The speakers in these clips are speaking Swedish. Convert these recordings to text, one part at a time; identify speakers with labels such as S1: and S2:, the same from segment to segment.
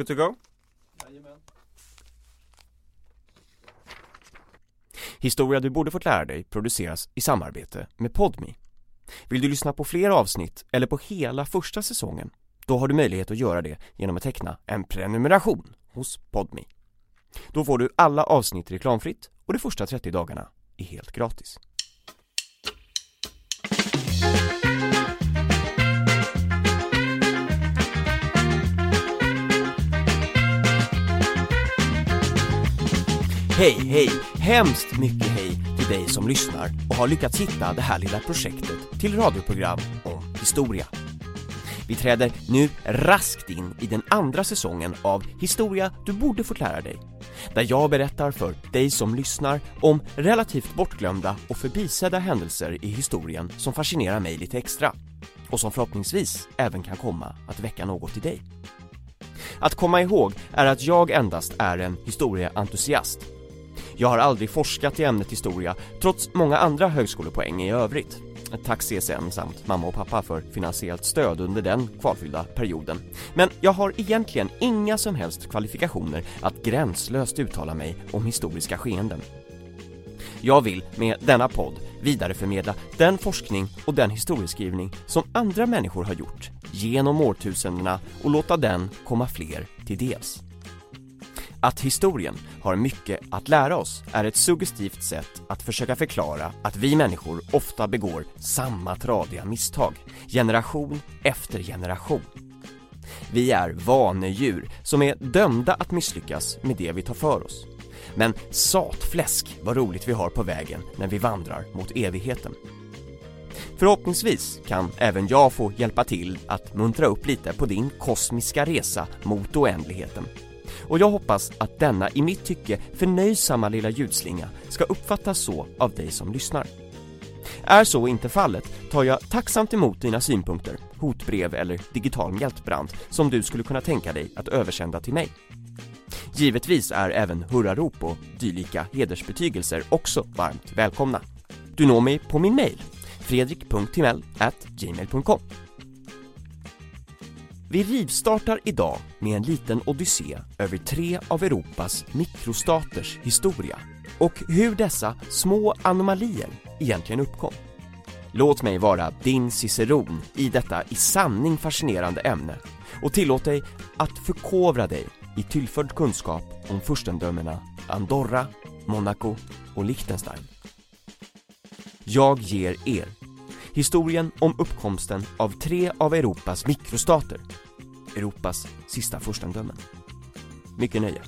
S1: Good to go? Historia du borde fått lära dig produceras i samarbete med Podmi. Vill du lyssna på fler avsnitt eller på hela första säsongen? Då har du möjlighet att göra det genom att teckna en prenumeration hos Podmi. Då får du alla avsnitt reklamfritt och de första 30 dagarna är helt gratis. Hej, hej, hemskt mycket hej till dig som lyssnar och har lyckats hitta det här lilla projektet till radioprogram om historia. Vi träder nu raskt in i den andra säsongen av Historia du borde fått lära dig. Där jag berättar för dig som lyssnar om relativt bortglömda och förbisedda händelser i historien som fascinerar mig lite extra. Och som förhoppningsvis även kan komma att väcka något i dig. Att komma ihåg är att jag endast är en historieentusiast. Jag har aldrig forskat i ämnet historia, trots många andra högskolepoäng i övrigt. Tack CSN samt mamma och pappa för finansiellt stöd under den kvalfyllda perioden. Men jag har egentligen inga som helst kvalifikationer att gränslöst uttala mig om historiska skeenden. Jag vill med denna podd vidareförmedla den forskning och den historieskrivning som andra människor har gjort genom årtusendena och låta den komma fler till dels. Att historien har mycket att lära oss är ett suggestivt sätt att försöka förklara att vi människor ofta begår samma tradiga misstag, generation efter generation. Vi är vanedjur som är dömda att misslyckas med det vi tar för oss. Men satfläsk vad roligt vi har på vägen när vi vandrar mot evigheten. Förhoppningsvis kan även jag få hjälpa till att muntra upp lite på din kosmiska resa mot oändligheten och jag hoppas att denna i mitt tycke förnöjsamma lilla ljudslinga ska uppfattas så av dig som lyssnar. Är så inte fallet tar jag tacksamt emot dina synpunkter, hotbrev eller digital mjältbrand som du skulle kunna tänka dig att översända till mig. Givetvis är även hurrarop och dylika hedersbetygelser också varmt välkomna. Du når mig på min mail, fredrik.timell.gmail.com vi rivstartar idag med en liten odyssé över tre av Europas mikrostaters historia och hur dessa små anomalier egentligen uppkom. Låt mig vara din ciceron i detta i sanning fascinerande ämne och tillåt dig att förkovra dig i tillförd kunskap om furstendömena Andorra, Monaco och Liechtenstein. Jag ger er Historien om uppkomsten av tre av Europas mikrostater. Europas sista furstendömen. Mycket nöje.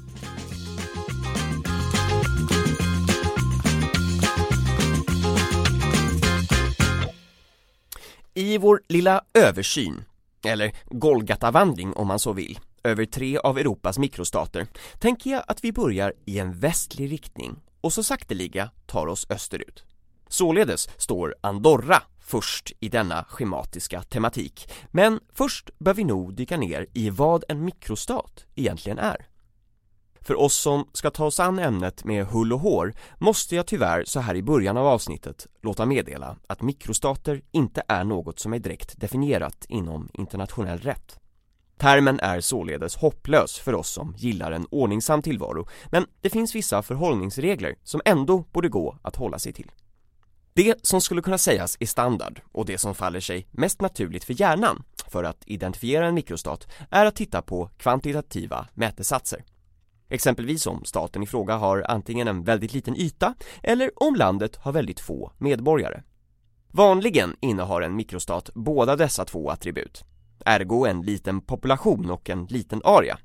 S1: I vår lilla översyn, eller Golgatavandring om man så vill, över tre av Europas mikrostater tänker jag att vi börjar i en västlig riktning och så sakteliga tar oss österut. Således står Andorra först i denna schematiska tematik. Men först bör vi nog dyka ner i vad en mikrostat egentligen är. För oss som ska ta oss an ämnet med hull och hår måste jag tyvärr så här i början av avsnittet låta meddela att mikrostater inte är något som är direkt definierat inom internationell rätt. Termen är således hopplös för oss som gillar en ordningsam tillvaro, men det finns vissa förhållningsregler som ändå borde gå att hålla sig till. Det som skulle kunna sägas är standard och det som faller sig mest naturligt för hjärnan för att identifiera en mikrostat är att titta på kvantitativa mätesatser. Exempelvis om staten i fråga har antingen en väldigt liten yta eller om landet har väldigt få medborgare. Vanligen innehar en mikrostat båda dessa två attribut, ergo en liten population och en liten area.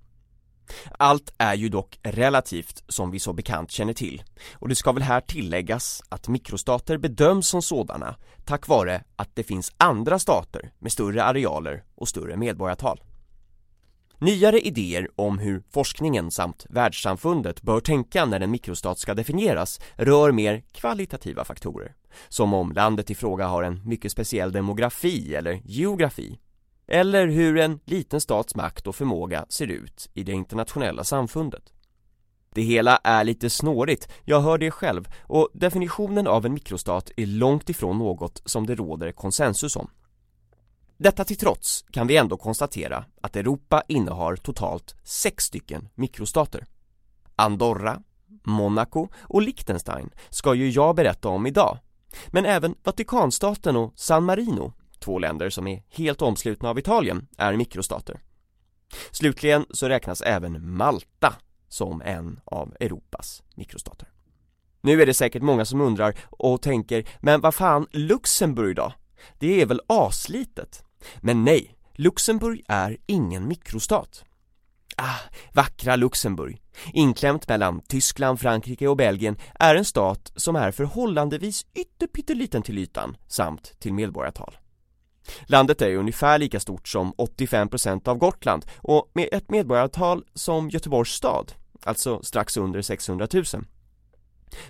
S1: Allt är ju dock relativt som vi så bekant känner till och det ska väl här tilläggas att mikrostater bedöms som sådana tack vare att det finns andra stater med större arealer och större medborgartal. Nyare idéer om hur forskningen samt världssamfundet bör tänka när en mikrostat ska definieras rör mer kvalitativa faktorer, som om landet i fråga har en mycket speciell demografi eller geografi eller hur en liten stats makt och förmåga ser ut i det internationella samfundet. Det hela är lite snårigt, jag hör det själv, och definitionen av en mikrostat är långt ifrån något som det råder konsensus om. detta till trots kan vi ändå konstatera att Europa innehar totalt sex stycken mikrostater. Andorra, Monaco och Liechtenstein ska ju jag berätta om idag. Men även Vatikanstaten och San Marino, två länder som är helt omslutna av Italien, är mikrostater. Slutligen så räknas även Malta som en av Europas mikrostater. Nu är det säkert många som undrar och tänker, men vad fan, Luxemburg då? Det är väl aslitet? Men nej, Luxemburg är ingen mikrostat. Ah, vackra Luxemburg, inklämt mellan Tyskland, Frankrike och Belgien, är en stat som är förhållandevis ytterpytteliten till ytan samt till medborgartal. Landet är ungefär lika stort som 85% av Gotland och med ett medborgartal som Göteborgs stad, alltså strax under 600 000.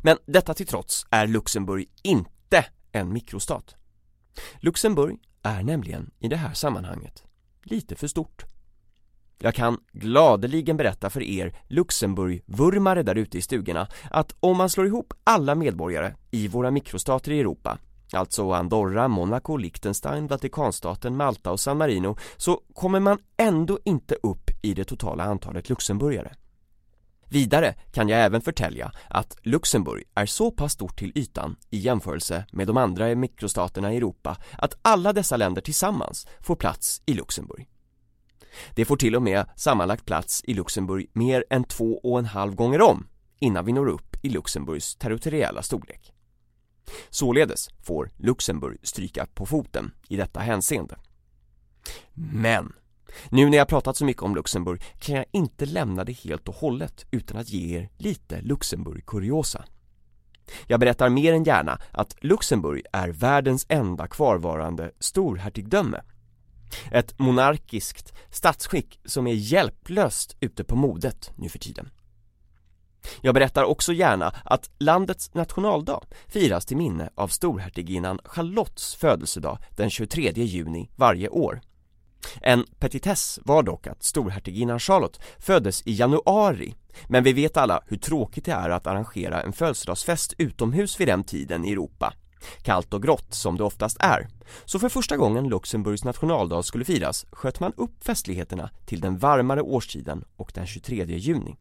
S1: Men detta till trots är Luxemburg inte en mikrostat. Luxemburg är nämligen i det här sammanhanget lite för stort. Jag kan gladeligen berätta för er Luxemburg-vurmare där ute i stugorna att om man slår ihop alla medborgare i våra mikrostater i Europa alltså Andorra, Monaco, Liechtenstein, Vatikanstaten, Malta och San Marino så kommer man ändå inte upp i det totala antalet luxemburgare. Vidare kan jag även förtälja att Luxemburg är så pass stort till ytan i jämförelse med de andra mikrostaterna i Europa att alla dessa länder tillsammans får plats i Luxemburg. Det får till och med sammanlagt plats i Luxemburg mer än två och en halv gånger om innan vi når upp i Luxemburgs territoriella storlek. Således får Luxemburg stryka på foten i detta hänseende. Men nu när jag pratat så mycket om Luxemburg kan jag inte lämna det helt och hållet utan att ge er lite Luxemburg-kuriosa. Jag berättar mer än gärna att Luxemburg är världens enda kvarvarande storhertigdöme. Ett monarkiskt statsskick som är hjälplöst ute på modet nu för tiden. Jag berättar också gärna att landets nationaldag firas till minne av storhertiginnan Charlottes födelsedag den 23 juni varje år. En petitess var dock att storhertiginnan Charlotte föddes i januari men vi vet alla hur tråkigt det är att arrangera en födelsedagsfest utomhus vid den tiden i Europa kallt och grått som det oftast är. Så för första gången Luxemburgs nationaldag skulle firas sköt man upp festligheterna till den varmare årstiden och den 23 juni.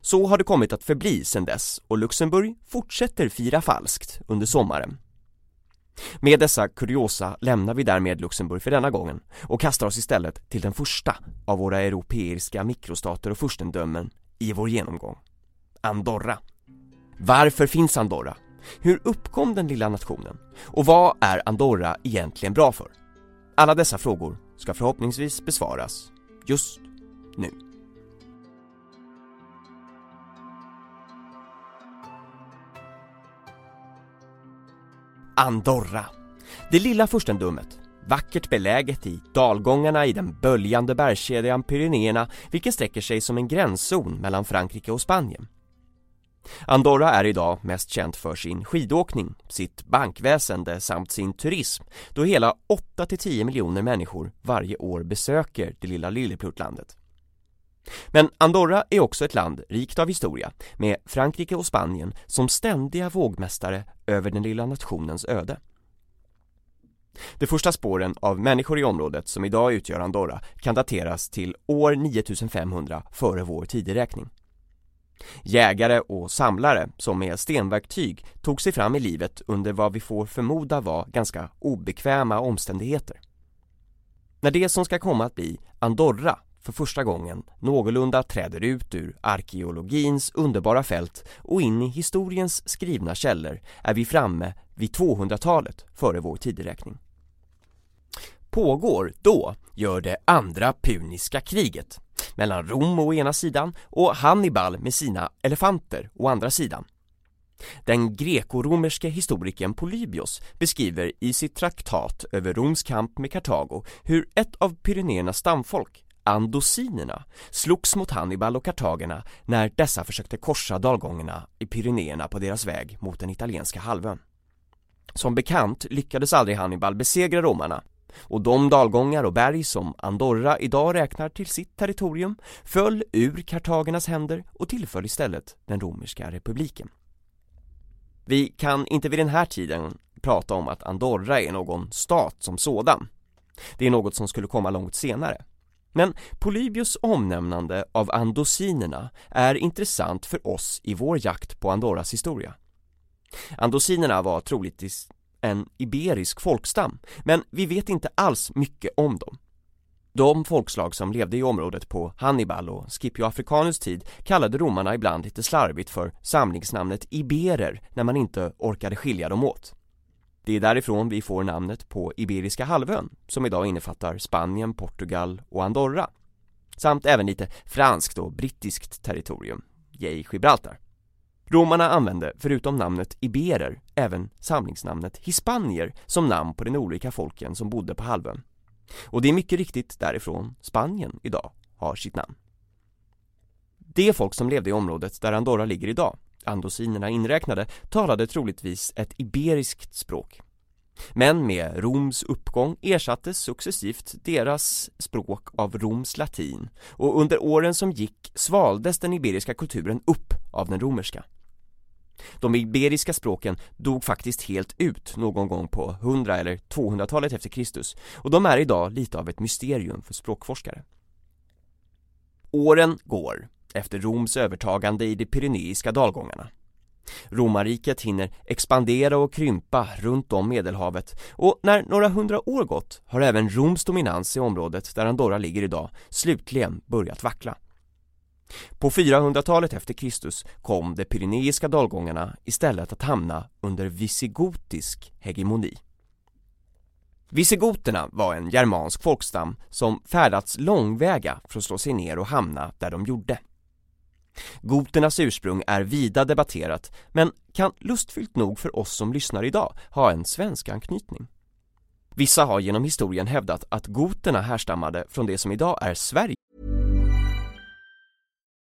S1: Så har det kommit att förbli sedan dess och Luxemburg fortsätter fira falskt under sommaren. Med dessa kuriosa lämnar vi därmed Luxemburg för denna gången och kastar oss istället till den första av våra europeiska mikrostater och furstendömen i vår genomgång. Andorra. Varför finns Andorra? Hur uppkom den lilla nationen? Och vad är Andorra egentligen bra för? Alla dessa frågor ska förhoppningsvis besvaras just nu. Andorra. Det lilla furstendömet, vackert beläget i dalgångarna i den böljande bergskedjan Pyrenéerna vilken sträcker sig som en gränszon mellan Frankrike och Spanien. Andorra är idag mest känt för sin skidåkning, sitt bankväsende samt sin turism då hela 8-10 miljoner människor varje år besöker det lilla lilleputtlandet. Men Andorra är också ett land rikt av historia med Frankrike och Spanien som ständiga vågmästare över den lilla nationens öde. De första spåren av människor i området som idag utgör Andorra kan dateras till år 9500 före vår tideräkning. Jägare och samlare som med stenverktyg tog sig fram i livet under vad vi får förmoda var ganska obekväma omständigheter. När det som ska komma att bli Andorra för första gången någorlunda träder ut ur arkeologins underbara fält och in i historiens skrivna källor är vi framme vid 200-talet före vår tideräkning. Pågår då gör det andra puniska kriget mellan Rom å ena sidan och Hannibal med sina elefanter å andra sidan. Den grekoromerske historikern Polybios beskriver i sitt traktat över Roms kamp med Kartago hur ett av Pyrenéernas stamfolk, andosinerna, slogs mot Hannibal och kartagerna när dessa försökte korsa dalgångarna i Pyrenéerna på deras väg mot den italienska halvön. Som bekant lyckades aldrig Hannibal besegra romarna och de dalgångar och berg som Andorra idag räknar till sitt territorium föll ur kartagernas händer och tillföll istället den romerska republiken. Vi kan inte vid den här tiden prata om att Andorra är någon stat som sådan. Det är något som skulle komma långt senare. Men Polybius omnämnande av andosinerna är intressant för oss i vår jakt på Andorras historia. Andosinerna var troligtvis en iberisk folkstam, men vi vet inte alls mycket om dem. De folkslag som levde i området på Hannibal och Scipio Africanus tid kallade romarna ibland lite slarvigt för samlingsnamnet iberer när man inte orkade skilja dem åt. Det är därifrån vi får namnet på Iberiska halvön, som idag innefattar Spanien, Portugal och Andorra. Samt även lite franskt och brittiskt territorium, yay Gibraltar. Romarna använde, förutom namnet iberer, även samlingsnamnet hispanier som namn på de olika folken som bodde på halvön. Och det är mycket riktigt därifrån Spanien idag har sitt namn. Det folk som levde i området där Andorra ligger idag, andosinerna inräknade, talade troligtvis ett iberiskt språk. Men med Roms uppgång ersattes successivt deras språk av Roms latin och under åren som gick svaldes den iberiska kulturen upp av den romerska. De iberiska språken dog faktiskt helt ut någon gång på 100 eller 200-talet efter Kristus och de är idag lite av ett mysterium för språkforskare. Åren går efter Roms övertagande i de pyreneiska dalgångarna. Romarriket hinner expandera och krympa runt om Medelhavet och när några hundra år gått har även Roms dominans i området där Andorra ligger idag slutligen börjat vackla. På 400-talet efter Kristus kom de pyreneiska dalgångarna istället att hamna under visigotisk hegemoni. Visigoterna var en germansk folkstam som färdats långväga för att slå sig ner och hamna där de gjorde. Goternas ursprung är vida debatterat men kan lustfyllt nog för oss som lyssnar idag ha en svensk anknytning. Vissa har genom historien hävdat att goterna härstammade från det som idag är Sverige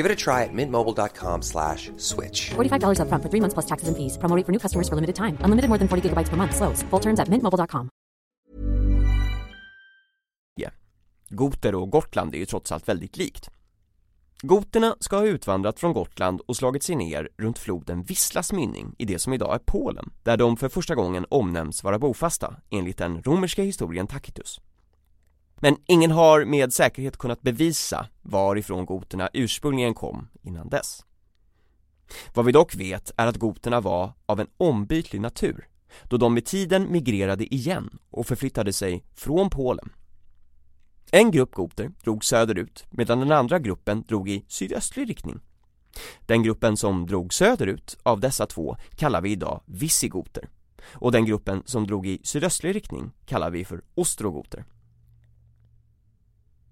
S2: Give it a try at mintmobile.com slash switch.
S3: $45 upfront for three months plus taxes and fees. Promo rate for new customers for limited time. Unlimited more than 40 gigabytes per month. Slows. Full terms at mintmobile.com.
S1: Goter och Gotland är ju trots allt väldigt likt. Goterna ska ha utvandrat från Gotland och slagit sig ner runt floden Visslas mynning i det som idag är Polen, där de för första gången omnämns vara bofasta, enligt den romerska historien Tacitus. Men ingen har med säkerhet kunnat bevisa varifrån goterna ursprungligen kom innan dess. Vad vi dock vet är att goterna var av en ombytlig natur, då de med tiden migrerade igen och förflyttade sig från Polen en grupp goter drog söderut medan den andra gruppen drog i sydöstlig riktning. Den gruppen som drog söderut av dessa två kallar vi idag visigoter och den gruppen som drog i sydöstlig riktning kallar vi för ostrogoter.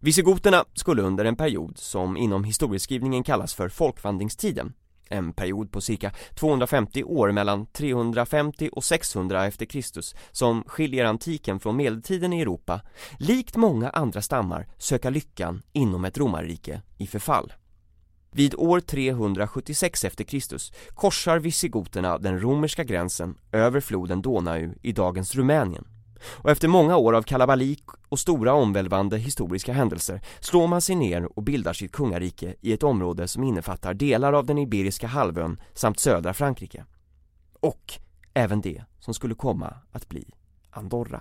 S1: Visigoterna skulle under en period som inom historieskrivningen kallas för folkvandringstiden en period på cirka 250 år mellan 350 och 600 efter Kristus som skiljer antiken från medeltiden i Europa, likt många andra stammar söka lyckan inom ett romarrike i förfall. Vid år 376 efter Kristus korsar visigoterna den romerska gränsen över floden Donau i dagens Rumänien och efter många år av kalabalik och stora omvälvande historiska händelser slår man sig ner och bildar sitt kungarike i ett område som innefattar delar av den Iberiska halvön samt södra Frankrike. Och även det som skulle komma att bli Andorra.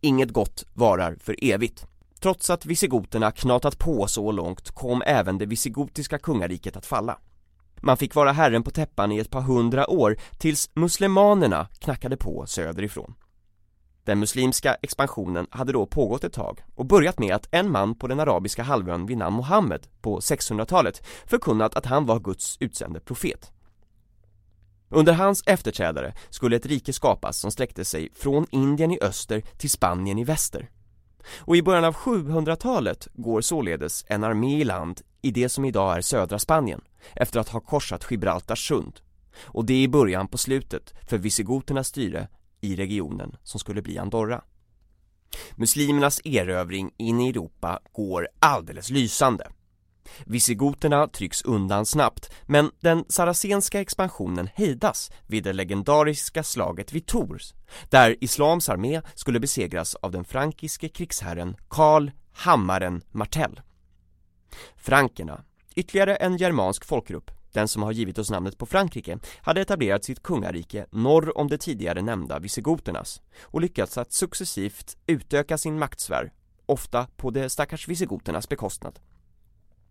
S1: Inget gott varar för evigt. Trots att visigoterna knatat på så långt kom även det visigotiska kungariket att falla. Man fick vara herren på täppan i ett par hundra år tills muslimanerna knackade på söderifrån. Den muslimska expansionen hade då pågått ett tag och börjat med att en man på den arabiska halvön vid namn Mohammed på 600-talet förkunnat att han var Guds utsände profet. Under hans efterträdare skulle ett rike skapas som sträckte sig från Indien i öster till Spanien i väster. Och i början av 700-talet går således en armé i land i det som idag är södra Spanien efter att ha korsat Gibraltars sund. Och det är i början på slutet för visigoternas styre i regionen som skulle bli Andorra. Muslimernas erövring in i Europa går alldeles lysande. Visigoterna trycks undan snabbt, men den saracenska expansionen hejdas vid det legendariska slaget vid Tours, där Islams armé skulle besegras av den frankiske krigsherren Karl Hammaren Martell. Frankerna, ytterligare en germansk folkgrupp, den som har givit oss namnet på Frankrike, hade etablerat sitt kungarike norr om det tidigare nämnda visigoternas och lyckats att successivt utöka sin maktsfär, ofta på de stackars visigoternas bekostnad.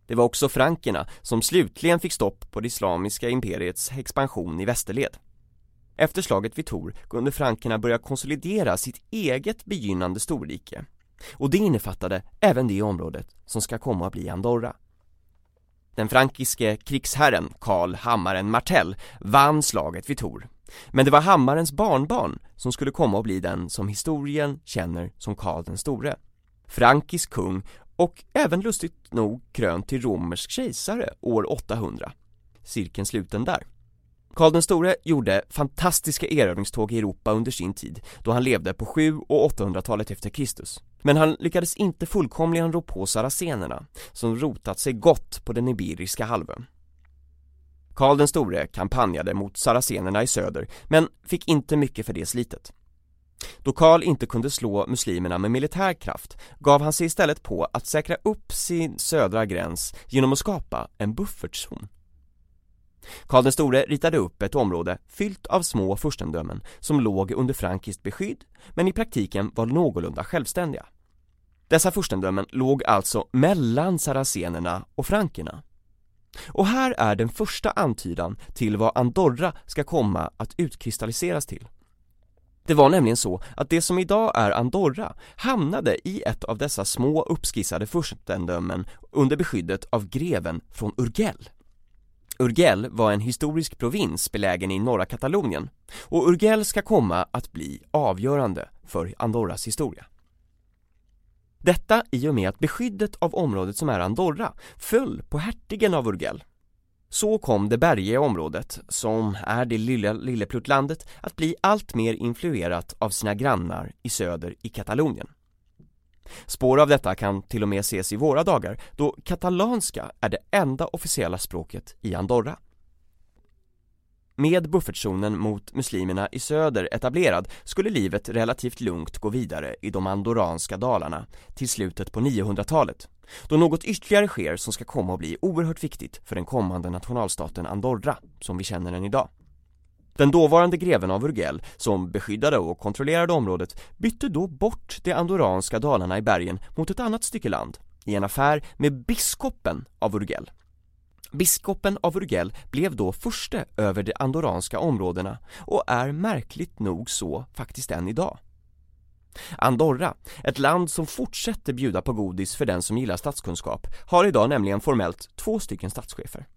S1: Det var också frankerna som slutligen fick stopp på det islamiska imperiets expansion i västerled. Efter slaget vid Tor kunde frankerna börja konsolidera sitt eget begynnande storrike och det innefattade även det området som ska komma att bli Andorra. Den frankiske krigsherren Karl Hammaren Martell vann slaget vid Tor men det var Hammarens barnbarn som skulle komma att bli den som historien känner som Karl den store frankisk kung och även lustigt nog krönt till romersk kejsare år 800. Cirkeln sluten där. Karl den store gjorde fantastiska erövringståg i Europa under sin tid, då han levde på 7 och 800-talet efter Kristus. Men han lyckades inte fullkomligen rå på saracenerna, som rotat sig gott på den Iberiska halvön. Karl den store kampanjade mot saracenerna i söder, men fick inte mycket för det slitet. Då Karl inte kunde slå muslimerna med militär kraft gav han sig istället på att säkra upp sin södra gräns genom att skapa en buffertzon. Karl den store ritade upp ett område fyllt av små furstendömen som låg under frankiskt beskydd men i praktiken var någorlunda självständiga. Dessa furstendömen låg alltså mellan saracenerna och frankerna. Och här är den första antydan till vad Andorra ska komma att utkristalliseras till. Det var nämligen så att det som idag är Andorra hamnade i ett av dessa små uppskissade furstendömen under beskyddet av greven från Urgell. Urgell var en historisk provins belägen i norra Katalonien och Urgell ska komma att bli avgörande för Andorras historia. Detta i och med att beskyddet av området som är Andorra föll på hertigen av Urgell så kom det bergiga området, som är det lilla lillepluttlandet, att bli allt mer influerat av sina grannar i söder i Katalonien. Spår av detta kan till och med ses i våra dagar, då katalanska är det enda officiella språket i Andorra. Med buffertzonen mot muslimerna i söder etablerad skulle livet relativt lugnt gå vidare i de andoranska dalarna till slutet på 900-talet då något ytterligare sker som ska komma att bli oerhört viktigt för den kommande nationalstaten Andorra, som vi känner den idag. Den dåvarande greven av Urgell, som beskyddade och kontrollerade området, bytte då bort de andoranska dalarna i bergen mot ett annat stycke land i en affär med biskopen av Urgell. Biskopen av Urgell blev då förste över de andoranska områdena och är märkligt nog så faktiskt än idag. Andorra, ett land som fortsätter bjuda på godis för den som gillar statskunskap, har idag nämligen formellt två stycken statschefer.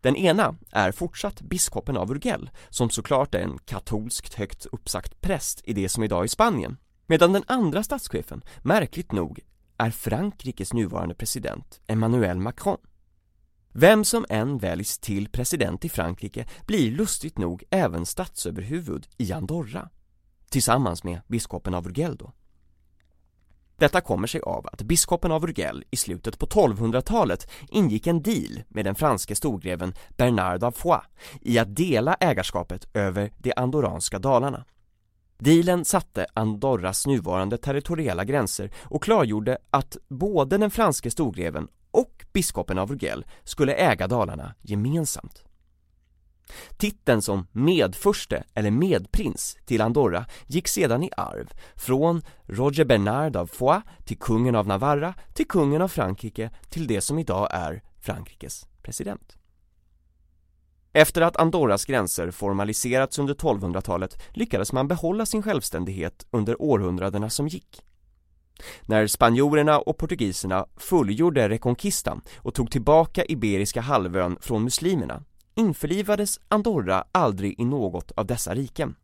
S1: Den ena är fortsatt biskopen av Urgell, som såklart är en katolskt högt uppsagt präst i det som idag är Spanien, medan den andra statschefen, märkligt nog, är Frankrikes nuvarande president, Emmanuel Macron. Vem som än väljs till president i Frankrike blir lustigt nog även statsöverhuvud i Andorra tillsammans med biskopen av Urgell då. Detta kommer sig av att biskopen av Urgell i slutet på 1200-talet ingick en deal med den franske storgreven Bernard av Foix i att dela ägarskapet över de andorranska dalarna. Dealen satte Andorras nuvarande territoriella gränser och klargjorde att både den franske storgreven och biskopen av Urgell skulle äga Dalarna gemensamt. Titeln som medförste eller medprins till Andorra gick sedan i arv från Roger Bernard av Foix till kungen av Navarra till kungen av Frankrike till det som idag är Frankrikes president. Efter att Andorras gränser formaliserats under 1200-talet lyckades man behålla sin självständighet under århundradena som gick. När spanjorerna och portugiserna fullgjorde Reconquistan och tog tillbaka Iberiska halvön från muslimerna införlivades Andorra aldrig i något av dessa riken.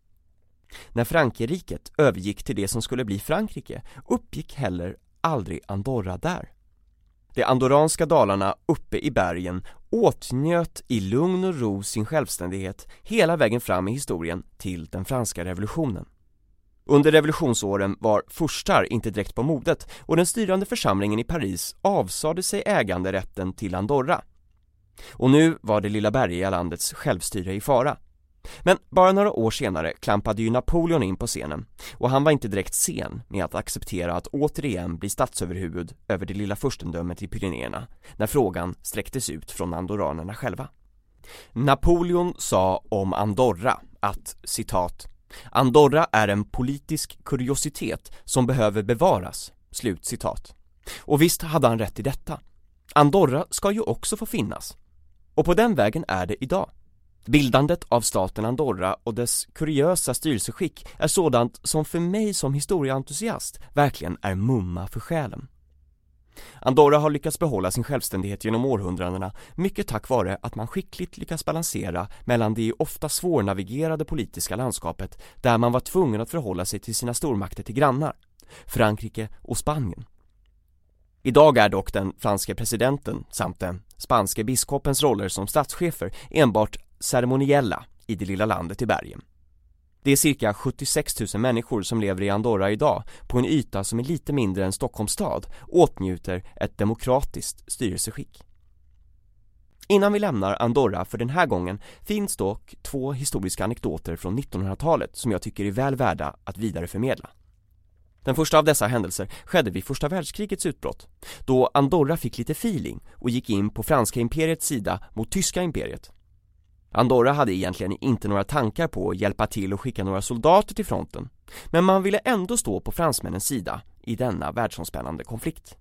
S1: När Frankerriket övergick till det som skulle bli Frankrike uppgick heller aldrig Andorra där. De andorranska dalarna uppe i bergen åtnjöt i lugn och ro sin självständighet hela vägen fram i historien till den franska revolutionen. Under revolutionsåren var furstar inte direkt på modet och den styrande församlingen i Paris avsade sig äganderätten till Andorra. Och nu var det lilla bergiga landets självstyre i fara. Men bara några år senare klampade ju Napoleon in på scenen och han var inte direkt sen med att acceptera att återigen bli statsöverhuvud över det lilla furstendömet i Pyrenéerna när frågan sträcktes ut från andoranerna själva. Napoleon sa om Andorra att citat Andorra är en politisk kuriositet som behöver bevaras, slut citat. Och visst hade han rätt i detta. Andorra ska ju också få finnas. Och på den vägen är det idag. Bildandet av staten Andorra och dess kuriösa styrelseskick är sådant som för mig som historieentusiast verkligen är mumma för själen. Andorra har lyckats behålla sin självständighet genom århundradena mycket tack vare att man skickligt lyckats balansera mellan det ofta svårnavigerade politiska landskapet där man var tvungen att förhålla sig till sina stormakter till grannar, Frankrike och Spanien. Idag är dock den franske presidenten samt den spanske biskopens roller som statschefer enbart ceremoniella i det lilla landet i bergen. Det är cirka 76 000 människor som lever i Andorra idag på en yta som är lite mindre än Stockholms stad och åtnjuter ett demokratiskt styrelseskick. Innan vi lämnar Andorra för den här gången finns dock två historiska anekdoter från 1900-talet som jag tycker är väl värda att vidareförmedla. Den första av dessa händelser skedde vid första världskrigets utbrott, då Andorra fick lite feeling och gick in på franska imperiets sida mot tyska imperiet. Andorra hade egentligen inte några tankar på att hjälpa till och skicka några soldater till fronten, men man ville ändå stå på fransmännens sida i denna världsomspännande konflikt.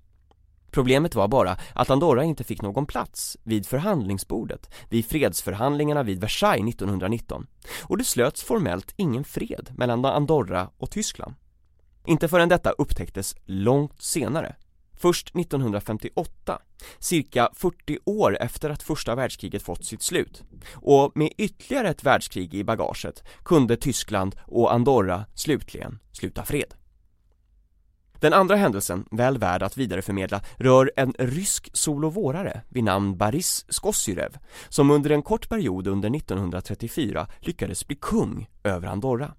S1: Problemet var bara att Andorra inte fick någon plats vid förhandlingsbordet vid fredsförhandlingarna vid Versailles 1919 och det slöts formellt ingen fred mellan Andorra och Tyskland. Inte förrän detta upptäcktes långt senare Först 1958, cirka 40 år efter att första världskriget fått sitt slut. Och med ytterligare ett världskrig i bagaget kunde Tyskland och Andorra slutligen sluta fred. Den andra händelsen, väl värd att vidareförmedla, rör en rysk solovårare vid namn Boris Skossyrev som under en kort period under 1934 lyckades bli kung över Andorra.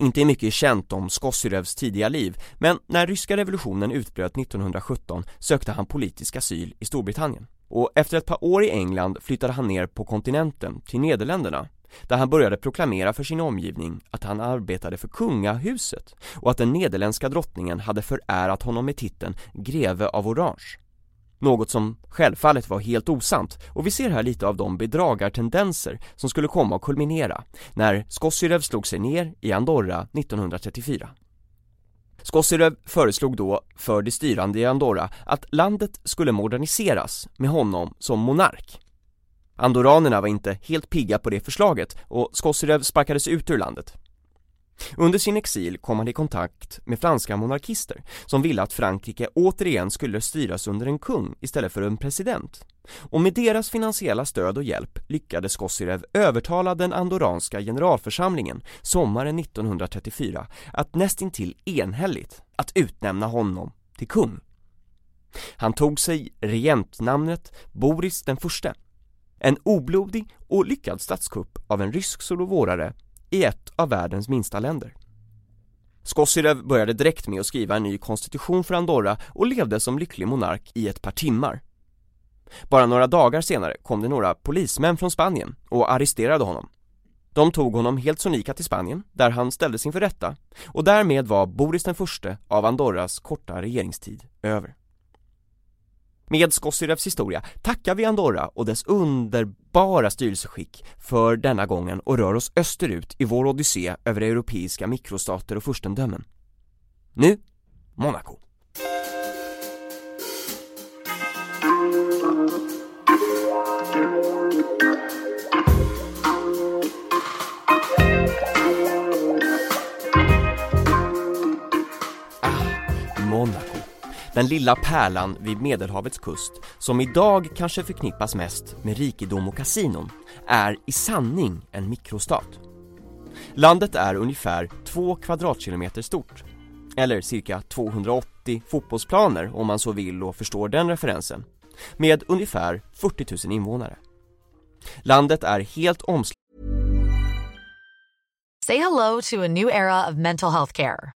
S1: Inte är mycket känt om Skossyrevs tidiga liv, men när ryska revolutionen utbröt 1917 sökte han politisk asyl i Storbritannien. Och efter ett par år i England flyttade han ner på kontinenten, till Nederländerna, där han började proklamera för sin omgivning att han arbetade för kungahuset och att den nederländska drottningen hade förärat honom med titeln greve av Orange. Något som självfallet var helt osant och vi ser här lite av de bedragartendenser som skulle komma att kulminera när Skossirev slog sig ner i Andorra 1934. Skossirev föreslog då för de styrande i Andorra att landet skulle moderniseras med honom som monark. Andoranerna var inte helt pigga på det förslaget och Skossirev sparkades ut ur landet. Under sin exil kom han i kontakt med franska monarkister som ville att Frankrike återigen skulle styras under en kung istället för en president. Och med deras finansiella stöd och hjälp lyckades Kosirev övertala den andoranska generalförsamlingen sommaren 1934 att nästintill enhälligt att utnämna honom till kung. Han tog sig regentnamnet Boris den förste, en oblodig och lyckad statskupp av en rysk solovårare i ett av världens minsta länder. Skosyrev började direkt med att skriva en ny konstitution för Andorra och levde som lycklig monark i ett par timmar. Bara några dagar senare kom det några polismän från Spanien och arresterade honom. De tog honom helt sonika till Spanien, där han ställdes inför rätta och därmed var Boris den förste av Andorras korta regeringstid över. Med Skosyrevs historia tackar vi Andorra och dess underbara styrelseskick för denna gången och rör oss österut i vår odyssé över europeiska mikrostater och furstendömen. Nu, Monaco. Den lilla pärlan vid Medelhavets kust, som idag kanske förknippas mest med rikedom och kasinon, är i sanning en mikrostat. Landet är ungefär 2 kvadratkilometer stort, eller cirka 280 fotbollsplaner om man så vill och förstår den referensen, med ungefär 40 000 invånare. Landet är helt omslutet
S4: Say hello to a new era of mental health care.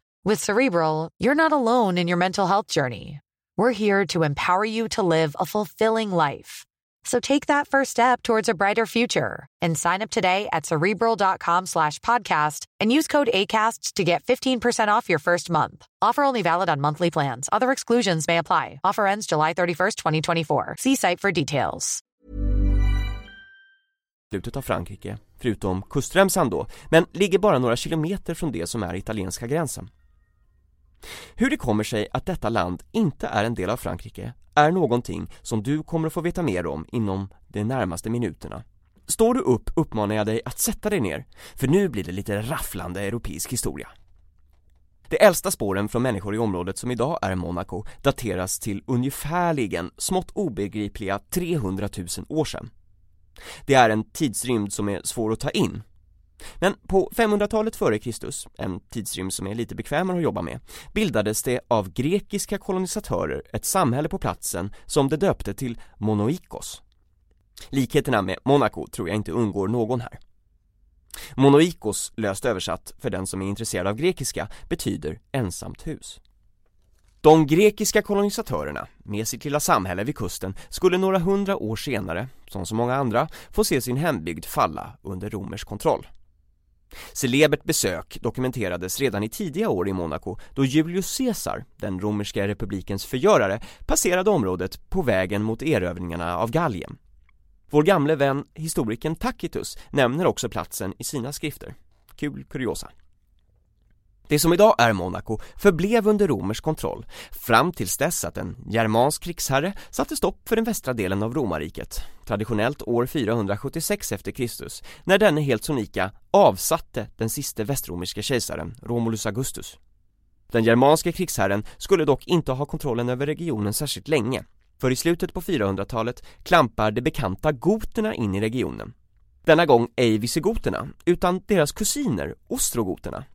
S4: With Cerebral, you're not alone in your mental health journey. We're here to empower you to live a fulfilling life. So take that first step towards a brighter future and sign up today at cerebral.com slash podcast and use code ACasts to get 15% off your first month. Offer only valid on monthly plans. Other exclusions may apply. Offer ends July 31st, 2024. See site for details.
S1: slutet av Frankrike, förutom kustremsan då, men ligger bara några kilometer från det som är italienska gränsen. Hur det kommer sig att detta land inte är en del av Frankrike är någonting som du kommer att få veta mer om inom de närmaste minuterna. Står du upp uppmanar jag dig att sätta dig ner, för nu blir det lite rafflande europeisk historia. De äldsta spåren från människor i området som idag är Monaco dateras till ungefärligen smått obegripliga 300 000 år sedan. Det är en tidsrymd som är svår att ta in. Men på 500-talet före Kristus, en tidsrymd som är lite bekvämare att jobba med, bildades det av grekiska kolonisatörer ett samhälle på platsen som de döpte till Monoikos. Likheterna med Monaco tror jag inte undgår någon här. Monoikos, löst översatt för den som är intresserad av grekiska, betyder ensamt hus. De grekiska kolonisatörerna, med sitt lilla samhälle vid kusten, skulle några hundra år senare, som så många andra, få se sin hembygd falla under romersk kontroll. Celebert besök dokumenterades redan i tidiga år i Monaco då Julius Caesar, den romerska republikens förgörare, passerade området på vägen mot erövringarna av Gallien. Vår gamle vän historikern Tacitus nämner också platsen i sina skrifter. Kul kuriosa. Det som idag är Monaco förblev under romersk kontroll fram tills dess att en germansk krigsherre satte stopp för den västra delen av romarriket, traditionellt år 476 efter Kristus, när denne helt sonika avsatte den siste västromerske kejsaren, Romulus Augustus. Den germanske krigsherren skulle dock inte ha kontrollen över regionen särskilt länge, för i slutet på 400-talet klampar de bekanta goterna in i regionen. Denna gång ej visigoterna, utan deras kusiner, ostrogoterna,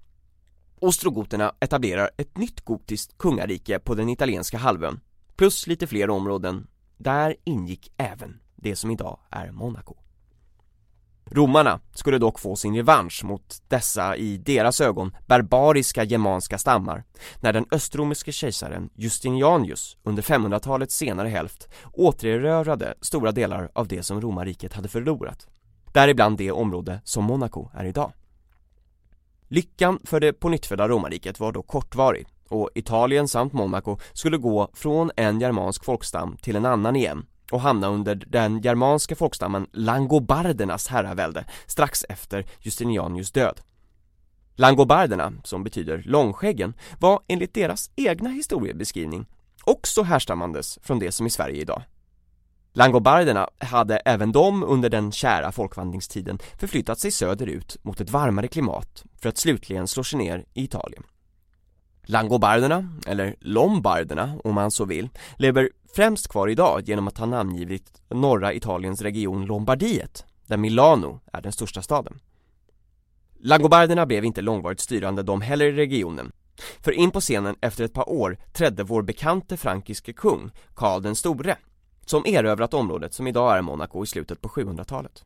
S1: Ostrogoterna etablerar ett nytt gotiskt kungarike på den italienska halvön, plus lite fler områden. Där ingick även det som idag är Monaco. Romarna skulle dock få sin revansch mot dessa i deras ögon barbariska germanska stammar när den östromerske kejsaren Justinianus under 500-talets senare hälft återerövrade stora delar av det som romarriket hade förlorat. Däribland det område som Monaco är idag. Lyckan för det pånyttfödda romarriket var då kortvarig och Italien samt Monaco skulle gå från en germansk folkstam till en annan igen och hamna under den germanska folkstammen langobardernas herravälde strax efter Justinianius död. Langobarderna, som betyder långskäggen, var enligt deras egna historiebeskrivning också härstammandes från det som i Sverige idag. Langobarderna hade även de under den kära folkvandringstiden förflyttat sig söderut mot ett varmare klimat för att slutligen slå sig ner i Italien. Langobarderna, eller Lombarderna om man så vill, lever främst kvar idag genom att ha namngivit norra Italiens region Lombardiet, där Milano är den största staden. Langobarderna blev inte långvarigt styrande de heller i regionen, för in på scenen efter ett par år trädde vår bekante frankiske kung, Karl den store, som erövrat området som idag är Monaco i slutet på 700-talet.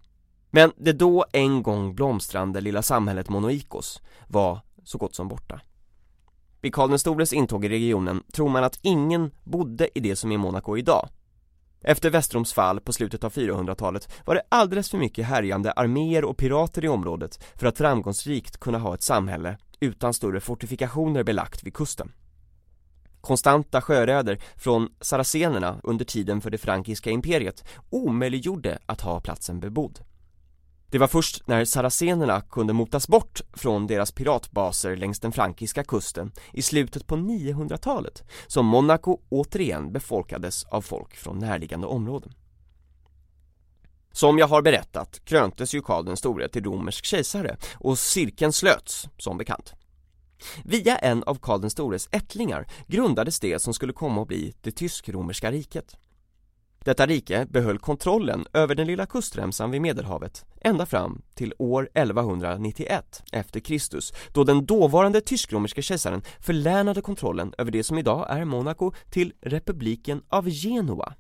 S1: Men det då en gång blomstrande lilla samhället Monoikos var så gott som borta. Vid Karl den stores intåg i regionen tror man att ingen bodde i det som är Monaco idag. Efter Västroms fall på slutet av 400-talet var det alldeles för mycket härjande arméer och pirater i området för att framgångsrikt kunna ha ett samhälle utan större fortifikationer belagt vid kusten. Konstanta sjöröder från saracenerna under tiden för det frankiska imperiet omöjliggjorde att ha platsen bebodd. Det var först när saracenerna kunde motas bort från deras piratbaser längs den frankiska kusten i slutet på 900-talet som Monaco återigen befolkades av folk från närliggande områden. Som jag har berättat kröntes ju Karl den store till romersk kejsare och cirkeln slöts, som bekant. Via en av Karl den stores ättlingar grundades det som skulle komma att bli det tysk-romerska riket. Detta rike behöll kontrollen över den lilla kustremsan vid Medelhavet ända fram till år 1191 efter Kristus då den dåvarande tysk-romerske kejsaren förlänade kontrollen över det som idag är Monaco till republiken av Genua.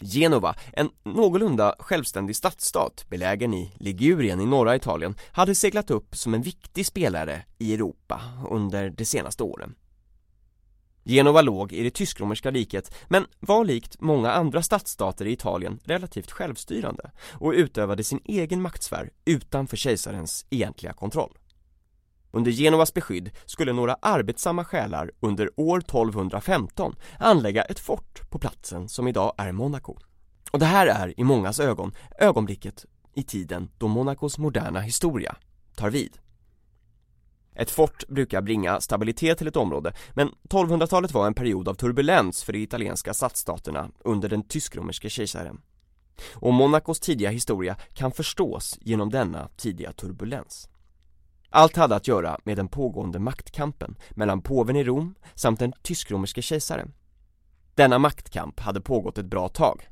S1: Genova, en någorlunda självständig stadsstat belägen i Ligurien i norra Italien, hade seglat upp som en viktig spelare i Europa under de senaste åren. Genova låg i det tysk-romerska riket men var likt många andra stadsstater i Italien relativt självstyrande och utövade sin egen maktsfär utanför kejsarens egentliga kontroll. Under Genovas beskydd skulle några arbetsamma själar under år 1215 anlägga ett fort på platsen som idag är Monaco. Och det här är i mångas ögon ögonblicket i tiden då Monacos moderna historia tar vid. Ett fort brukar bringa stabilitet till ett område, men 1200-talet var en period av turbulens för de italienska stadsstaterna under den tysk-romerske kejsaren. Och Monacos tidiga historia kan förstås genom denna tidiga turbulens. Allt hade att göra med den pågående maktkampen mellan påven i Rom samt den tysk-romerske kejsaren. Denna maktkamp hade pågått ett bra tag,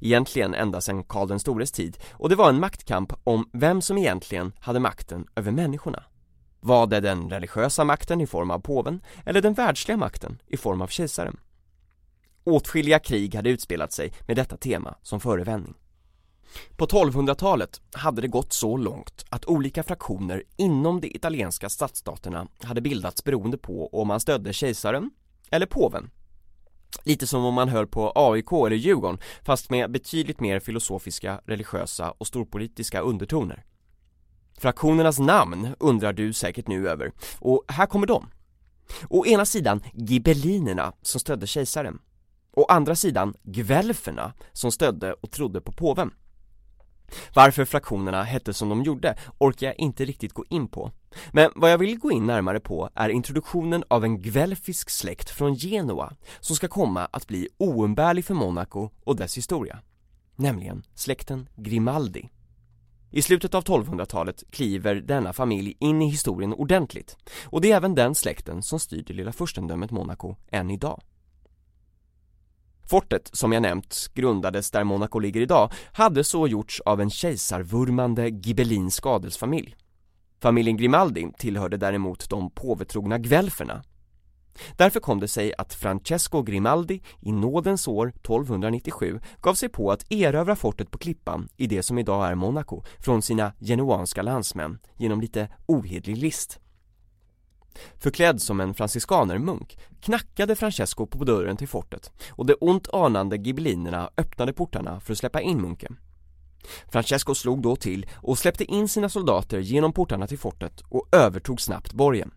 S1: egentligen ända sedan Karl den stores tid och det var en maktkamp om vem som egentligen hade makten över människorna. Var det den religiösa makten i form av påven eller den världsliga makten i form av kejsaren? Åtskilliga krig hade utspelat sig med detta tema som förevändning. På 1200-talet hade det gått så långt att olika fraktioner inom de italienska stadsstaterna hade bildats beroende på om man stödde kejsaren eller påven. Lite som om man höll på AIK eller Djurgården fast med betydligt mer filosofiska, religiösa och storpolitiska undertoner. Fraktionernas namn undrar du säkert nu över, och här kommer de. Å ena sidan gibellinerna som stödde kejsaren. Å andra sidan guelferna som stödde och trodde på påven. Varför fraktionerna hette som de gjorde orkar jag inte riktigt gå in på. Men vad jag vill gå in närmare på är introduktionen av en guelfisk släkt från Genua som ska komma att bli oumbärlig för Monaco och dess historia. Nämligen släkten Grimaldi. I slutet av 1200-talet kliver denna familj in i historien ordentligt och det är även den släkten som styr det lilla furstendömet Monaco än idag. Fortet, som jag nämnt, grundades där Monaco ligger idag, hade så gjorts av en kejsarvurmande gibellinsk adelsfamilj. Familjen Grimaldi tillhörde däremot de påvetrogna guelferna. Därför kom det sig att Francesco Grimaldi i nådens år 1297 gav sig på att erövra fortet på Klippan i det som idag är Monaco från sina genuanska landsmän genom lite ohedlig list. Förklädd som en franciskanermunk knackade Francesco på dörren till fortet och de ont anande gibelinerna öppnade portarna för att släppa in munken. Francesco slog då till och släppte in sina soldater genom portarna till fortet och övertog snabbt borgen.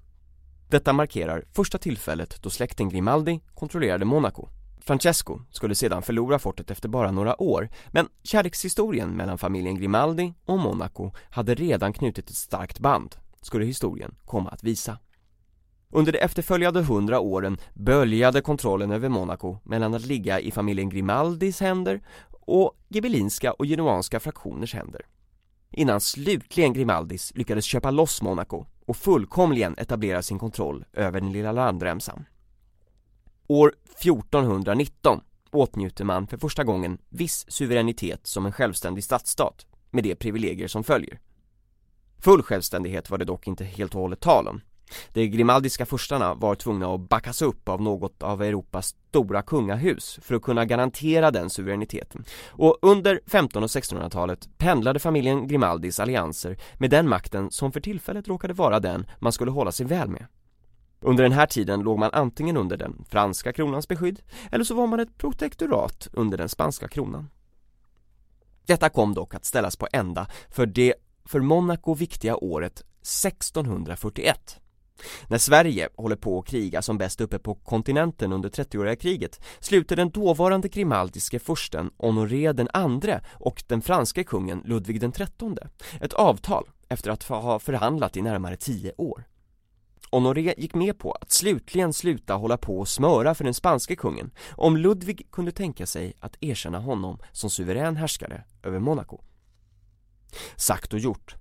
S1: Detta markerar första tillfället då släkten Grimaldi kontrollerade Monaco. Francesco skulle sedan förlora fortet efter bara några år, men kärlekshistorien mellan familjen Grimaldi och Monaco hade redan knutit ett starkt band, skulle historien komma att visa. Under de efterföljande hundra åren böljade kontrollen över Monaco mellan att ligga i familjen Grimaldis händer och gibelinska och genuanska fraktioners händer. Innan slutligen Grimaldis lyckades köpa loss Monaco och fullkomligen etablera sin kontroll över den lilla landremsan. År 1419 åtnjuter man för första gången viss suveränitet som en självständig stadsstat med de privilegier som följer. Full självständighet var det dock inte helt och hållet tal om. De grimaldiska furstarna var tvungna att backas upp av något av Europas stora kungahus för att kunna garantera den suveräniteten. Och under 15 och 1600-talet pendlade familjen Grimaldis allianser med den makten som för tillfället råkade vara den man skulle hålla sig väl med. Under den här tiden låg man antingen under den franska kronans beskydd eller så var man ett protektorat under den spanska kronan. Detta kom dock att ställas på ända för det för Monaco viktiga året 1641 när Sverige håller på att kriga som bäst uppe på kontinenten under 30-åriga kriget sluter den dåvarande grimaldiske fursten Honoré den andre och den franske kungen Ludvig den trettonde ett avtal efter att ha förhandlat i närmare tio år. Honoré gick med på att slutligen sluta hålla på och smöra för den spanske kungen om Ludvig kunde tänka sig att erkänna honom som suverän härskare över Monaco. Sagt och gjort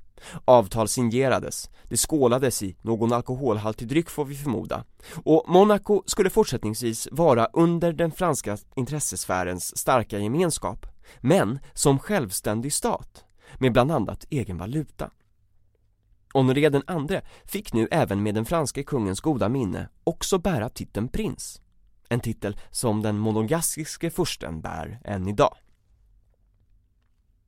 S1: Avtal signerades, det skålades i någon alkoholhaltig dryck får vi förmoda och Monaco skulle fortsättningsvis vara under den franska intressesfärens starka gemenskap men som självständig stat med bland annat egen valuta. Honoré den andre fick nu även med den franske kungens goda minne också bära titeln prins. En titel som den monogastiske fursten bär än idag.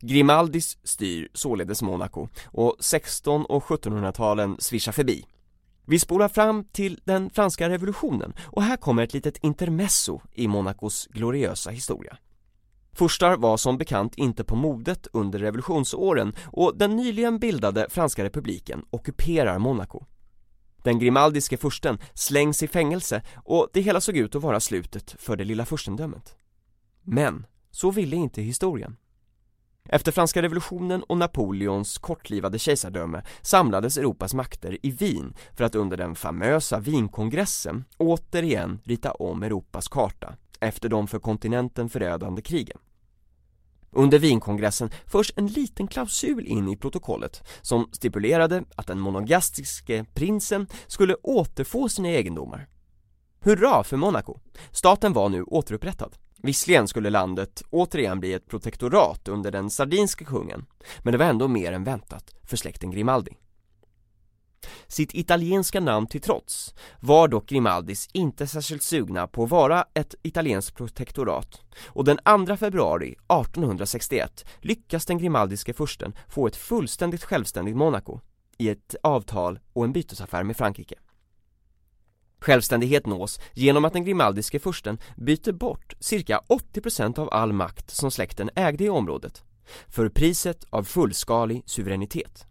S1: Grimaldis styr således Monaco och 16 och 1700-talen svischar förbi. Vi spolar fram till den franska revolutionen och här kommer ett litet intermezzo i Monacos gloriösa historia. Furstar var som bekant inte på modet under revolutionsåren och den nyligen bildade franska republiken ockuperar Monaco. Den grimaldiske fursten slängs i fängelse och det hela såg ut att vara slutet för det lilla furstendömet. Men så ville inte historien. Efter franska revolutionen och Napoleons kortlivade kejsardöme samlades Europas makter i Wien för att under den famösa Wienkongressen återigen rita om Europas karta efter de för kontinenten förödande krigen. Under Wienkongressen förs en liten klausul in i protokollet som stipulerade att den monogastiske prinsen skulle återfå sina egendomar. Hurra för Monaco! Staten var nu återupprättad. Visserligen skulle landet återigen bli ett protektorat under den sardinske kungen, men det var ändå mer än väntat för släkten Grimaldi. Sitt italienska namn till trots var dock Grimaldis inte särskilt sugna på att vara ett italienskt protektorat och den 2 februari 1861 lyckas den grimaldiske fursten få ett fullständigt självständigt Monaco i ett avtal och en bytesaffär med Frankrike. Självständighet nås genom att den grimaldiske fursten byter bort cirka 80% av all makt som släkten ägde i området för priset av fullskalig suveränitet.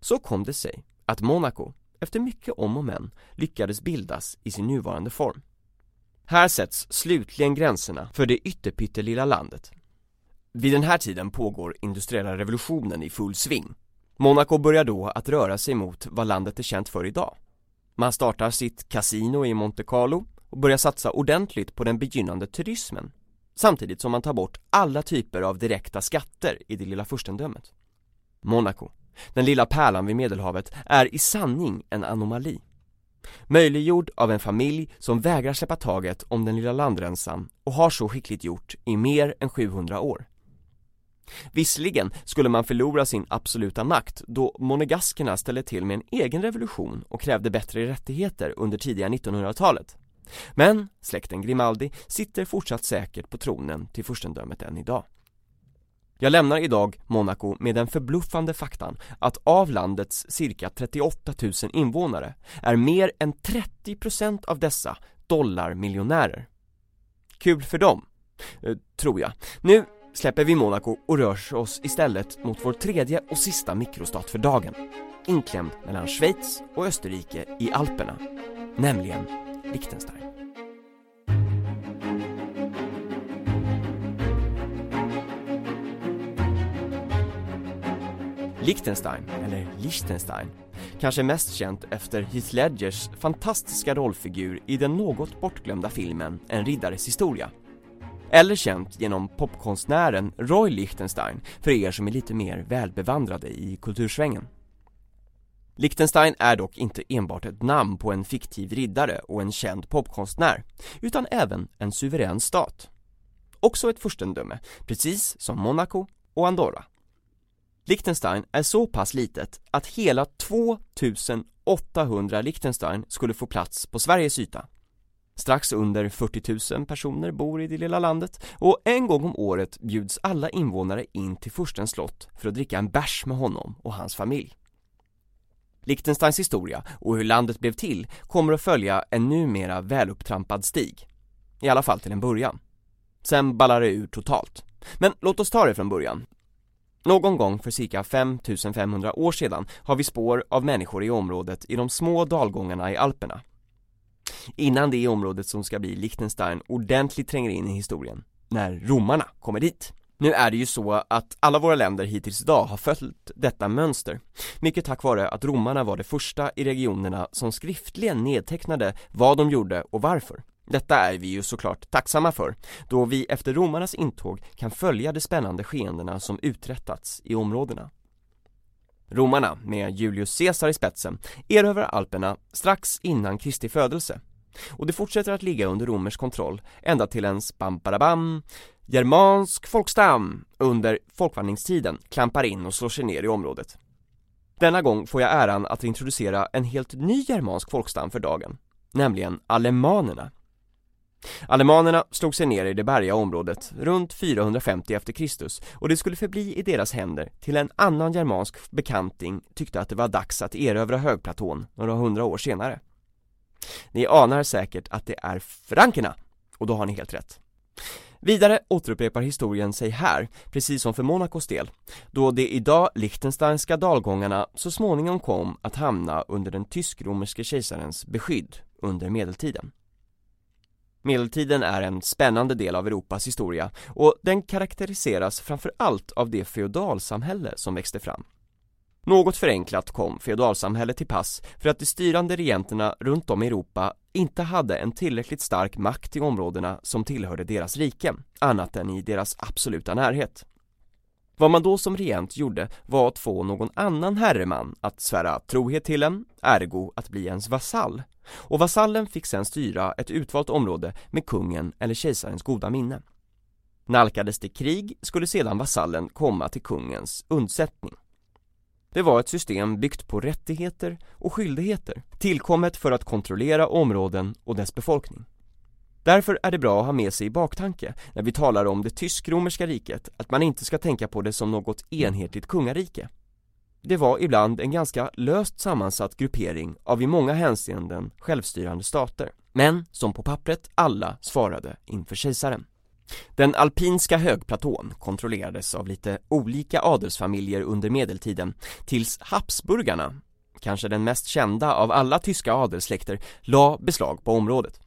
S1: Så kom det sig att Monaco, efter mycket om och men, lyckades bildas i sin nuvarande form. Här sätts slutligen gränserna för det ytterpyttelilla landet. Vid den här tiden pågår industriella revolutionen i full sving. Monaco börjar då att röra sig mot vad landet är känt för idag. Man startar sitt kasino i Monte Carlo och börjar satsa ordentligt på den begynnande turismen samtidigt som man tar bort alla typer av direkta skatter i det lilla furstendömet. Monaco den lilla pärlan vid medelhavet är i sanning en anomali. Möjliggjord av en familj som vägrar släppa taget om den lilla landränsan och har så skickligt gjort i mer än 700 år. Visserligen skulle man förlora sin absoluta makt då monegaskerna ställde till med en egen revolution och krävde bättre rättigheter under tidiga 1900-talet. Men släkten Grimaldi sitter fortsatt säkert på tronen till furstendömet än idag. Jag lämnar idag Monaco med den förbluffande faktan att av landets cirka 38 000 invånare är mer än 30% av dessa dollarmiljonärer. Kul för dem, eh, tror jag. Nu släpper vi Monaco och rör oss istället mot vår tredje och sista mikrostat för dagen. Inklämd mellan Schweiz och Österrike i Alperna, nämligen Liechtenstein. Liechtenstein, eller Liechtenstein, kanske mest känt efter Heath Ledgers fantastiska rollfigur i den något bortglömda filmen En riddares historia. Eller känt genom popkonstnären Roy Lichtenstein för er som är lite mer välbevandrade i kultursvängen. Liechtenstein är dock inte enbart ett namn på en fiktiv riddare och en känd popkonstnär, utan även en suverän stat. Också ett furstendöme, precis som Monaco och Andorra. Liechtenstein är så pass litet att hela 2800 Liechtenstein skulle få plats på Sveriges yta. Strax under 40 000 personer bor i det lilla landet och en gång om året bjuds alla invånare in till furstens slott för att dricka en bärs med honom och hans familj. Liechtensteins historia och hur landet blev till kommer att följa en numera välupptrampad stig. I alla fall till en början. Sen ballar det ur totalt. Men låt oss ta det från början. Någon gång för cirka 5500 år sedan har vi spår av människor i området i de små dalgångarna i Alperna. Innan det området som ska bli Liechtenstein ordentligt tränger in i historien, när romarna kommer dit. Nu är det ju så att alla våra länder hittills idag har följt detta mönster, mycket tack vare att romarna var de första i regionerna som skriftligen nedtecknade vad de gjorde och varför. Detta är vi ju såklart tacksamma för, då vi efter romarnas intåg kan följa de spännande skeendena som uträttats i områdena. Romarna, med Julius Caesar i spetsen, erövrar Alperna strax innan Kristi födelse och det fortsätter att ligga under romersk kontroll ända till en bam germansk folkstam under folkvandringstiden klampar in och slår sig ner i området. Denna gång får jag äran att introducera en helt ny germansk folkstam för dagen, nämligen alemanerna. Alemanerna slog sig ner i det bergiga området runt 450 efter Kristus och det skulle förbli i deras händer till en annan germansk bekanting tyckte att det var dags att erövra högplatån några hundra år senare. Ni anar säkert att det är frankerna, och då har ni helt rätt. Vidare återupprepar historien sig här, precis som för Monacos del, då de idag lichtensteinska dalgångarna så småningom kom att hamna under den tysk-romerske kejsarens beskydd under medeltiden. Medeltiden är en spännande del av Europas historia och den karaktäriseras framför allt av det feodalsamhälle som växte fram. Något förenklat kom feodalsamhället till pass för att de styrande regenterna runt om i Europa inte hade en tillräckligt stark makt i områdena som tillhörde deras rike, annat än i deras absoluta närhet. Vad man då som regent gjorde var att få någon annan herreman att svära trohet till en, ergo att bli ens vasall. Och vasallen fick sedan styra ett utvalt område med kungen eller kejsarens goda minne. Nalkades det krig skulle sedan vasallen komma till kungens undsättning. Det var ett system byggt på rättigheter och skyldigheter, tillkommet för att kontrollera områden och dess befolkning. Därför är det bra att ha med sig i baktanke när vi talar om det tysk-romerska riket att man inte ska tänka på det som något enhetligt kungarike. Det var ibland en ganska löst sammansatt gruppering av i många hänseenden självstyrande stater, men som på pappret alla svarade inför kejsaren. Den alpinska högplatån kontrollerades av lite olika adelsfamiljer under medeltiden tills Habsburgarna, kanske den mest kända av alla tyska adelssläkter, la beslag på området.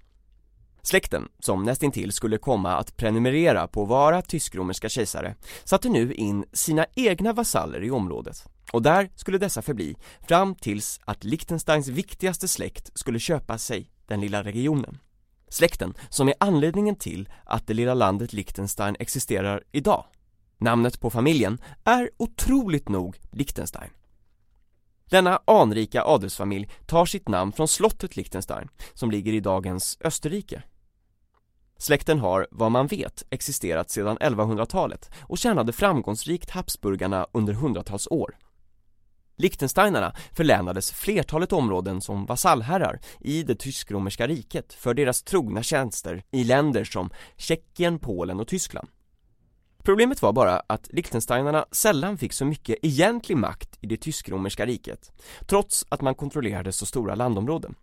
S1: Släkten, som nästintill skulle komma att prenumerera på att vara tysk-romerska kejsare, satte nu in sina egna vasaller i området och där skulle dessa förbli fram tills att Liechtensteins viktigaste släkt skulle köpa sig den lilla regionen. Släkten som är anledningen till att det lilla landet Liechtenstein existerar idag. Namnet på familjen är otroligt nog Liechtenstein. Denna anrika adelsfamilj tar sitt namn från slottet Liechtenstein som ligger i dagens Österrike. Släkten har, vad man vet, existerat sedan 1100-talet och tjänade framgångsrikt Habsburgarna under hundratals år. Liechtensteinarna förlänades flertalet områden som vasallherrar i det tysk-romerska riket för deras trogna tjänster i länder som Tjeckien, Polen och Tyskland. Problemet var bara att Liechtensteinarna sällan fick så mycket egentlig makt i det tysk-romerska riket, trots att man kontrollerade så stora landområden.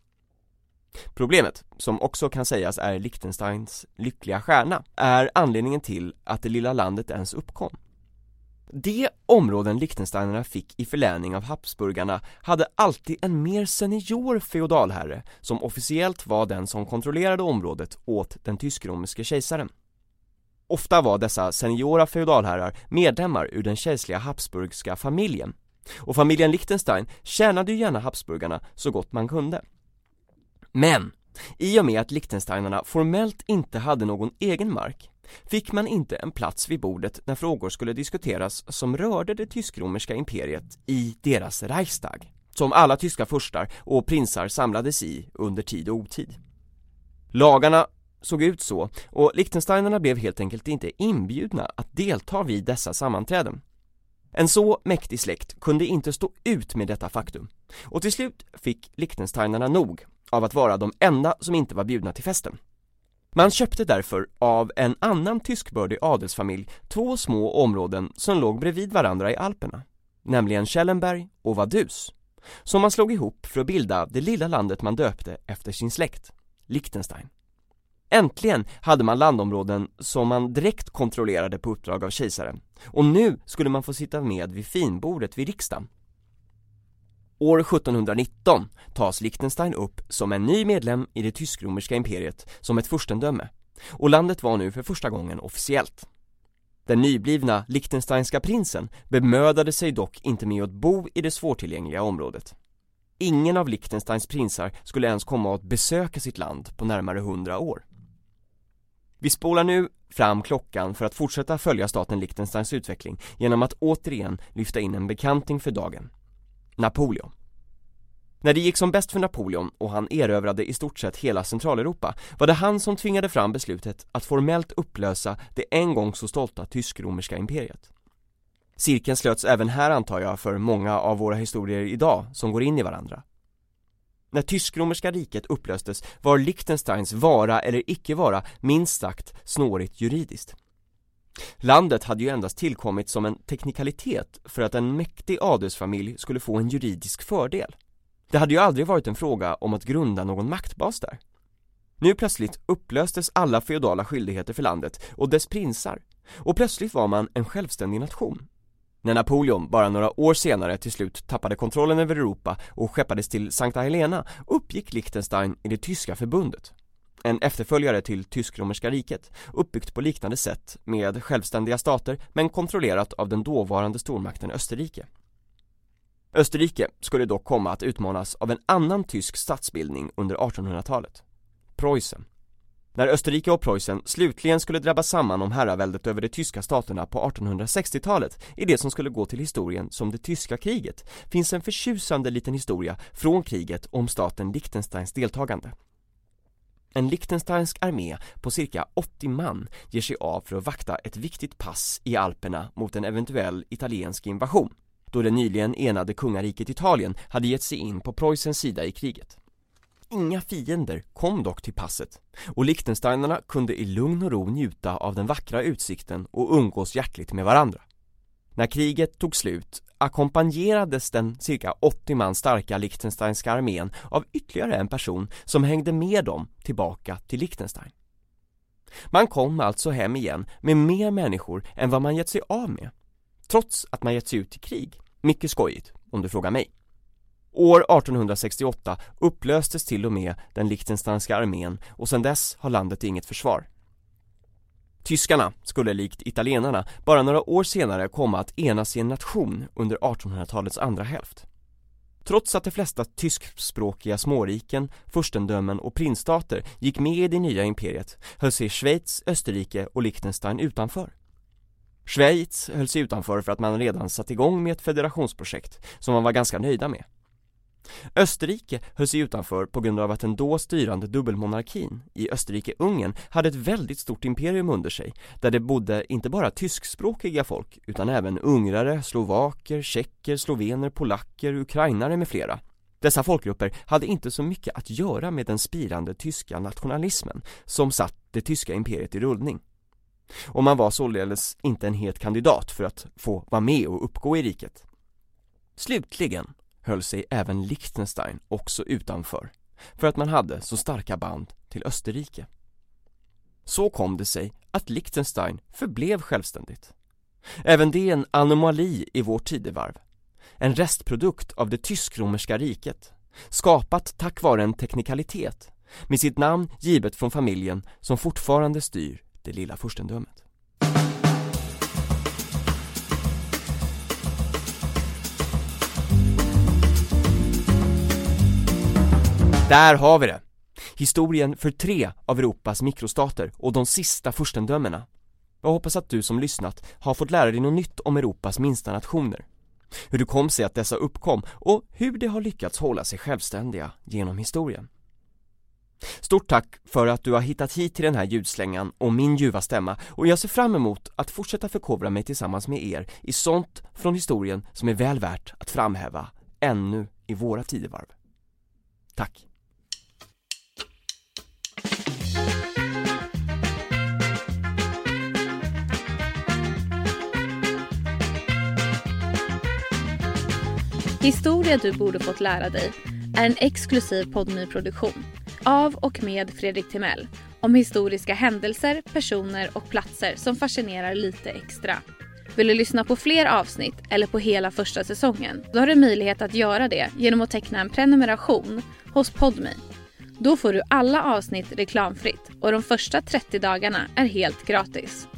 S1: Problemet, som också kan sägas är Liechtensteins lyckliga stjärna, är anledningen till att det lilla landet ens uppkom. De områden Liechtensteinerna fick i förläning av Habsburgarna hade alltid en mer senior feodalherre som officiellt var den som kontrollerade området åt den tysk-romerske kejsaren. Ofta var dessa seniora feodalherrar medlemmar ur den kejserliga habsburgska familjen och familjen Liechtenstein tjänade ju gärna habsburgarna så gott man kunde. Men i och med att Liechtensteinarna formellt inte hade någon egen mark fick man inte en plats vid bordet när frågor skulle diskuteras som rörde det tysk-romerska imperiet i deras Reichstag, som alla tyska furstar och prinsar samlades i under tid och otid. Lagarna såg ut så och Liechtensteinarna blev helt enkelt inte inbjudna att delta vid dessa sammanträden. En så mäktig släkt kunde inte stå ut med detta faktum och till slut fick Liechtensteinarna nog av att vara de enda som inte var bjudna till festen. Man köpte därför av en annan tyskbördig adelsfamilj två små områden som låg bredvid varandra i Alperna, nämligen Schellenberg och Vaduz, som man slog ihop för att bilda det lilla landet man döpte efter sin släkt, Liechtenstein. Äntligen hade man landområden som man direkt kontrollerade på uppdrag av kejsaren och nu skulle man få sitta med vid finbordet vid riksdagen År 1719 tas Liechtenstein upp som en ny medlem i det tysk-romerska imperiet som ett furstendöme och landet var nu för första gången officiellt. Den nyblivna Liechtensteinska prinsen bemödade sig dock inte med att bo i det svårtillgängliga området. Ingen av Liechtensteins prinsar skulle ens komma att besöka sitt land på närmare hundra år. Vi spolar nu fram klockan för att fortsätta följa staten Liechtensteins utveckling genom att återigen lyfta in en bekanting för dagen Napoleon. När det gick som bäst för Napoleon och han erövrade i stort sett hela Centraleuropa var det han som tvingade fram beslutet att formellt upplösa det en gång så stolta tysk-romerska imperiet. Cirkeln slöts även här antar jag för många av våra historier idag som går in i varandra. När tysk-romerska riket upplöstes var Liechtensteins vara eller icke vara minst sagt snårigt juridiskt. Landet hade ju endast tillkommit som en teknikalitet för att en mäktig adelsfamilj skulle få en juridisk fördel. Det hade ju aldrig varit en fråga om att grunda någon maktbas där. Nu plötsligt upplöstes alla feodala skyldigheter för landet och dess prinsar och plötsligt var man en självständig nation. När Napoleon bara några år senare till slut tappade kontrollen över Europa och skeppades till Sankta Helena uppgick Liechtenstein i det tyska förbundet. En efterföljare till tysk-romerska riket, uppbyggt på liknande sätt med självständiga stater men kontrollerat av den dåvarande stormakten Österrike. Österrike skulle dock komma att utmanas av en annan tysk statsbildning under 1800-talet, Preussen. När Österrike och Preussen slutligen skulle drabbas samman om herraväldet över de tyska staterna på 1860-talet i det som skulle gå till historien som det tyska kriget finns en förtjusande liten historia från kriget om staten Liechtensteins deltagande. En liechtensteinsk armé på cirka 80 man ger sig av för att vakta ett viktigt pass i Alperna mot en eventuell italiensk invasion då det nyligen enade kungariket Italien hade gett sig in på Preussens sida i kriget. Inga fiender kom dock till passet och Liechtensteinarna kunde i lugn och ro njuta av den vackra utsikten och umgås hjärtligt med varandra. När kriget tog slut ackompanjerades den cirka 80 man starka Liechtensteinska armén av ytterligare en person som hängde med dem tillbaka till Liechtenstein. Man kom alltså hem igen med mer människor än vad man gett sig av med trots att man gett sig ut i krig. Mycket skojigt, om du frågar mig. År 1868 upplöstes till och med den Liechtensteinska armén och sedan dess har landet inget försvar. Tyskarna skulle likt italienarna bara några år senare komma att enas i en nation under 1800-talets andra hälft. Trots att de flesta tyskspråkiga småriken, furstendömen och prinsstater gick med i det nya imperiet höll sig Schweiz, Österrike och Liechtenstein utanför. Schweiz höll sig utanför för att man redan satt igång med ett federationsprojekt som man var ganska nöjda med. Österrike höll sig utanför på grund av att den då styrande dubbelmonarkin i Österrike-Ungern hade ett väldigt stort imperium under sig där det bodde inte bara tyskspråkiga folk utan även ungrare, slovaker, tjecker, slovener, polacker, ukrainare med flera. Dessa folkgrupper hade inte så mycket att göra med den spirande tyska nationalismen som satt det tyska imperiet i rullning och man var således inte en het kandidat för att få vara med och uppgå i riket. Slutligen höll sig även Liechtenstein också utanför för att man hade så starka band till Österrike. Så kom det sig att Liechtenstein förblev självständigt. Även det är en anomali i vårt tidevarv. En restprodukt av det tysk-romerska riket, skapat tack vare en teknikalitet, med sitt namn givet från familjen som fortfarande styr det lilla furstendömet. Där har vi det! Historien för tre av Europas mikrostater och de sista furstendömena. Jag hoppas att du som lyssnat har fått lära dig något nytt om Europas minsta nationer. Hur det kom sig att dessa uppkom och hur de har lyckats hålla sig självständiga genom historien. Stort tack för att du har hittat hit till den här ljudslängan och min ljuva stämma och jag ser fram emot att fortsätta förkovra mig tillsammans med er i sånt från historien som är väl värt att framhäva ännu i våra tidevarv. Tack!
S5: Historia du borde fått lära dig är en exklusiv podmi-produktion av och med Fredrik Timell om historiska händelser, personer och platser som fascinerar lite extra. Vill du lyssna på fler avsnitt eller på hela första säsongen? Då har du möjlighet att göra det genom att teckna en prenumeration hos Podmi. Då får du alla avsnitt reklamfritt och de första 30 dagarna är helt gratis.